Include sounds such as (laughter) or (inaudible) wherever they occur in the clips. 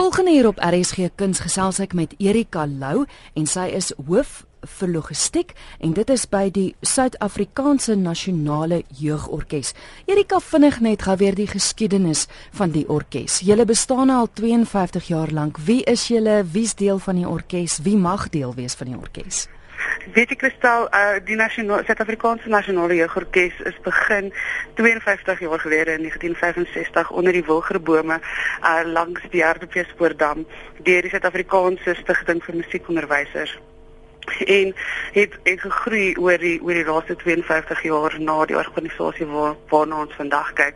Volgende hier op RSG Kuns gesels ek met Erika Lou en sy is hoof vir logistiek en dit is by die Suid-Afrikaanse Nasionale Jeugorkes. Erika vinnig net gou weer die geskiedenis van die orkes. Julle bestaan al 52 jaar lank. Wie is julle? Wie's deel van die orkes? Wie mag deel wees van die orkes? Weet ek Kristal, uh, die nasionale Suid-Afrikaanse Nasionale Jeugorkes is begin 52 jaar gelede in 1965 onder die wilgerbome uh, langs die Hartbeespoortdam deur die Suid-Afrikaanse Stichting vir Musiekonderwysers (laughs) en het het gegroei oor die oor die laaste 52 jaar na die organisasie waar waarna ons vandag kyk.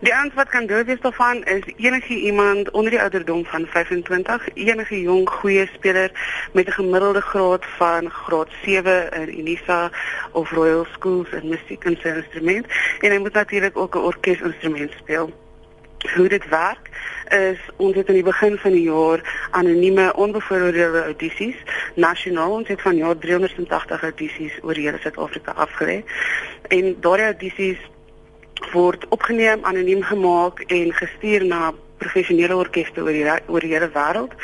Die ouens wat kan deel wees daarvan is enige iemand onder die ouderdom van 25, enige jong goeie speler met 'n gemiddelde graad van graad 7 in Unisa of Royal Schools in musiek en sy instrument en hy moet natuurlik ook 'n orkesinstrument speel. Hoe dit werk is ons het aan die begin van die jaar anonieme onbevoordeelde audisies nasionaal ons het van jaar 380 audisies oor hele Suid-Afrika afgelê en daardie audisies word opgeneem anoniem gemaak en gestuur na professionele orkeste oor die oor die hele wêreld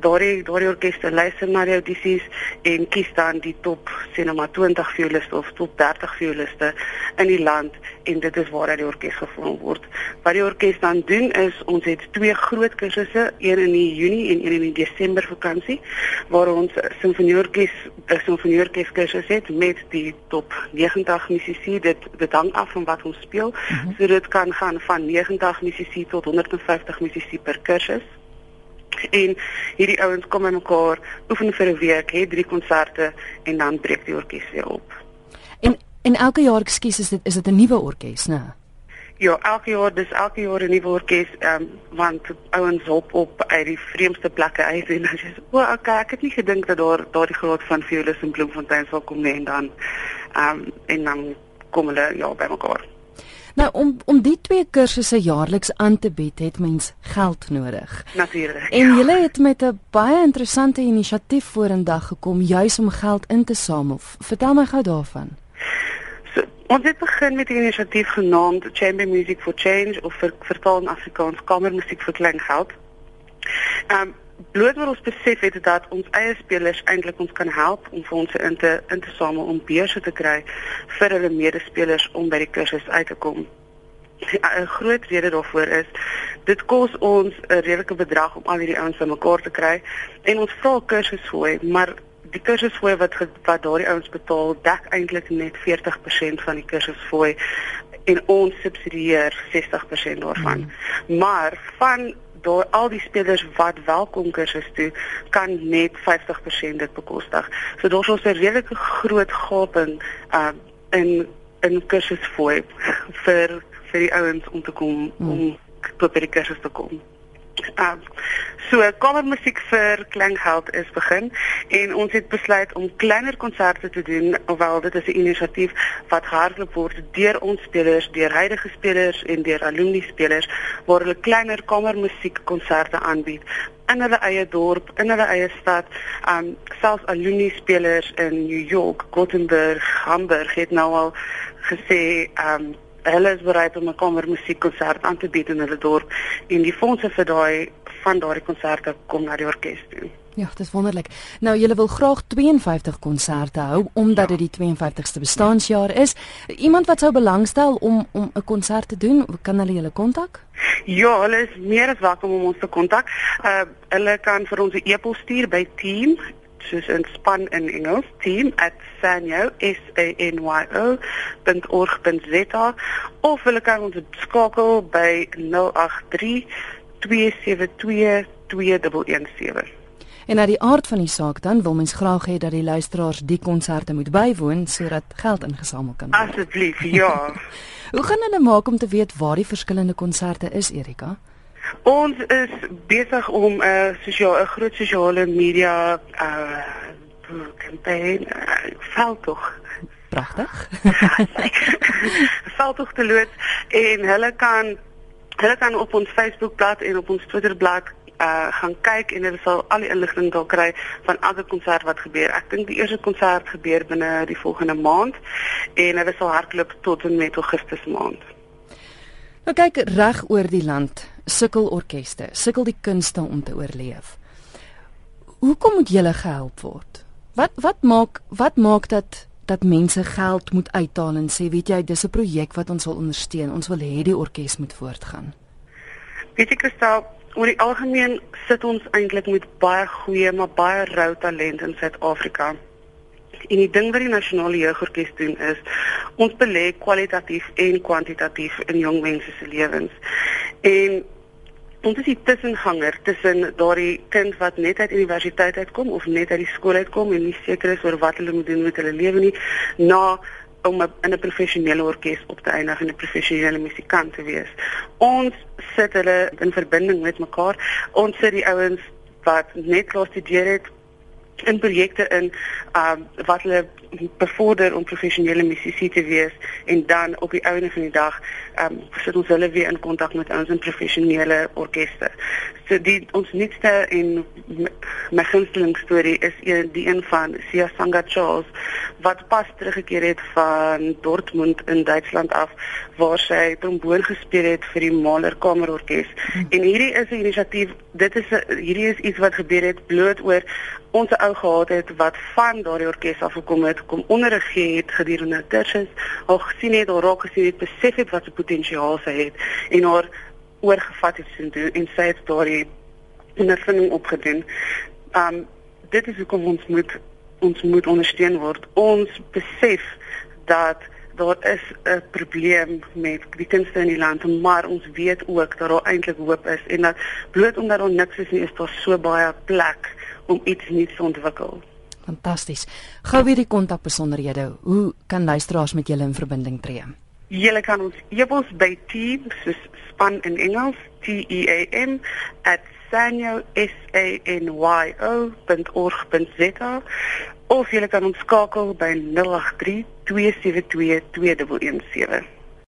daardie daardie orkeste luister na die audisies en kies dan die top sê nou maar 20 violiste of top 30 violiste in die land en dit is waar die orkes gevorm word. Wat die orkes dan doen is ons het twee groot kursusse, een in die Junie en een in die Desember vakansie waar ons simfonieorkes 'n simfonieorkes kursus het met die top 90 musisi. Dit dit hang af van wat ons speel. Mm -hmm. So dit kan gaan van 90 musisi tot 150 musisi per kursus en hierdie ouens kom by mekaar, oefen vir 'n week, het drie konserte en dan breek die orkes weer op. En en elke jaar, ekskuus, is dit is dit 'n nuwe orkes, né? Ja, elke jaar, dis elke jaar 'n nuwe orkes, ehm um, want ouens hop op uit die vreemdste plekke uit en dan sê, "O, oh, okay, ek het nie gedink dat daar daardie groot van Violis en Bloemfontein sal kom nie." En dan ehm um, en dan kom hulle ja by mekaar. Nou om om die twee kursusse jaarliks aan te bied, het mens geld nodig. Natuurlik. En ja. julle het met 'n baie interessante inisiatief vorendag gekom juis om geld in te samel. Vertel my gou daarvan. So, ons het begin met 'n inisiatief genaamd Chamber Music for Change of vir vertaal in Afrikaans Kamermusiek vir klein geld. Ehm um, bloot wat ons besef het dat ons eie spelers eintlik ons kan help om fondse in te in te samel om beurse te kry vir hulle medespelers om by die kursus uit te kom. 'n Groot rede daarvoor is dit kos ons 'n redelike bedrag om al hierdie ouens bymekaar te kry en ons vra kursusfooi, maar die kursusfooi wat wat daardie ouens betaal, dek eintlik net 40% van die kursusfooi en ons subsidieer 60% daarvan. Hmm. Maar van daar al die spelers wat welkom kursus toe kan net 50% dit bekostig. So daar's ons 'n redelike groot gaping uh in in kursusfooi (laughs) vir vir die ouens om te kom hmm. om tot by die kursus te kom. Uh So kamermusiek vir Klangheld is begin en ons het besluit om kleiner konserte te doen, hoewel dit is 'n inisiatief wat gehardloop word deur ons spelers, deur huidige spelers en deur alumni spelers waar hulle kleiner kamermusiek konserte aanbied in hulle eie dorp, in hulle eie stad. Um selfs alumni spelers in New York, Gothenburg, Hamburg het nou al gesê um hulle is bereid om 'n kamermusiekkonsert aan te bied in hulle dorp en die fondse vir daai van daardie konserte kom na die orkes toe. Ja, dit is wonderlik. Nou julle wil graag 52 konserte hou omdat dit ja. die 52ste bestaanjaar is. Iemand wat sou belangstel om om 'n konsert te doen, kan hulle julle kontak? Ja, hulle is meer as welkom om ons te kontak. Uh hulle kan vir ons 'n e-pos stuur by team soos in span in Engels team@sanyo.org.za of hulle kan ons skakel by 083 272217. En na die aard van die saak dan wil mens graag hê dat die luisteraars die konserte moet bywoon sodat geld ingesamel kan word. Asseblief, ja. (laughs) Hoe gaan hulle maak om te weet waar die verskillende konserte is, Erika? Ons is besig om 'n uh, sosiaal 'n groot sosiale media uh kampanje uh, veldtog pragtig. (laughs) veldtog te loods en hulle kan hulle kan op ons Facebookblad en op ons Twitterblad uh gaan kyk en hulle sal al die inligting daar kry van elke konsert wat gebeur. Ek dink die eerste konsert gebeur binne die volgende maand en hulle sal hardloop tot en met Augustus maand. Nou kyk reg oor die land sukkel orkeste, sukkel die kunste om te oorleef. Hoekom moet julle gehelp word? Wat wat maak wat maak dat dat mense geld moet uithaal en sê weet jy dis 'n projek wat ons wil ondersteun. Ons wil hê die orkes moet voortgaan. Weet jy Kristal, oor die algemeen sit ons eintlik met baie goeie maar baie rou talent in Suid-Afrika. En die ding wat die nasionale jeugorkes doen is ons belê kwalitatief en kwantitatief in jong mense se lewens. En ons is die tussenganger tussen daardie kind wat net uit universiteit uitkom of net uit die skool uitkom en nie seker is oor wat hulle moet doen met hulle lewe nie na om in 'n professionele orkes op te eindig en 'n professionele musikant te wees. Ons sit hulle in verbinding met mekaar. Ons sit die ouens wat net klaar studeer het in projekte in um wat hulle bevorder om professionele musisi te wees en dan op die einde van die dag um sit ons hulle weer in kontak met ons professionele orkeste. So die ons nuutste en my gunsteling storie is een die een van Sia Sanga Charles wat pas teruggekeer het van Dortmund in Duitsland af waar sy tromboon gespeel het vir die Mahler Kamerorkes. Hmm. En hierdie is 'n inisiatief, dit is hierdie is iets wat gebeur het bloot oor ons ou gehad het wat van daardie orkes af gekom het, kom onderrig het gedurende kursus, al gesien het, al raak gesien het, besef het wat se potensiaal sy het en haar oorgevat het sin doen en sy het daardie ondervinding opgedoen. Um dit is hoekom ons moet ons moet ondersteun word. Ons besef dat daar is 'n probleem met die kunste in die land, maar ons weet ook dat daar eintlik hoop is en dat bloot omdat daar niks is nie, is daar so baie plek om iets nuuts te ontwikkel. Fantasties. Gou weer die kontakbesonderhede. Hoe kan luisteraars met julle in verbinding tree? Julle kan ons e-pos by team soos span in Engels T E A M @sanyo.org.za of julle kan ons skakel by 083 272 2117.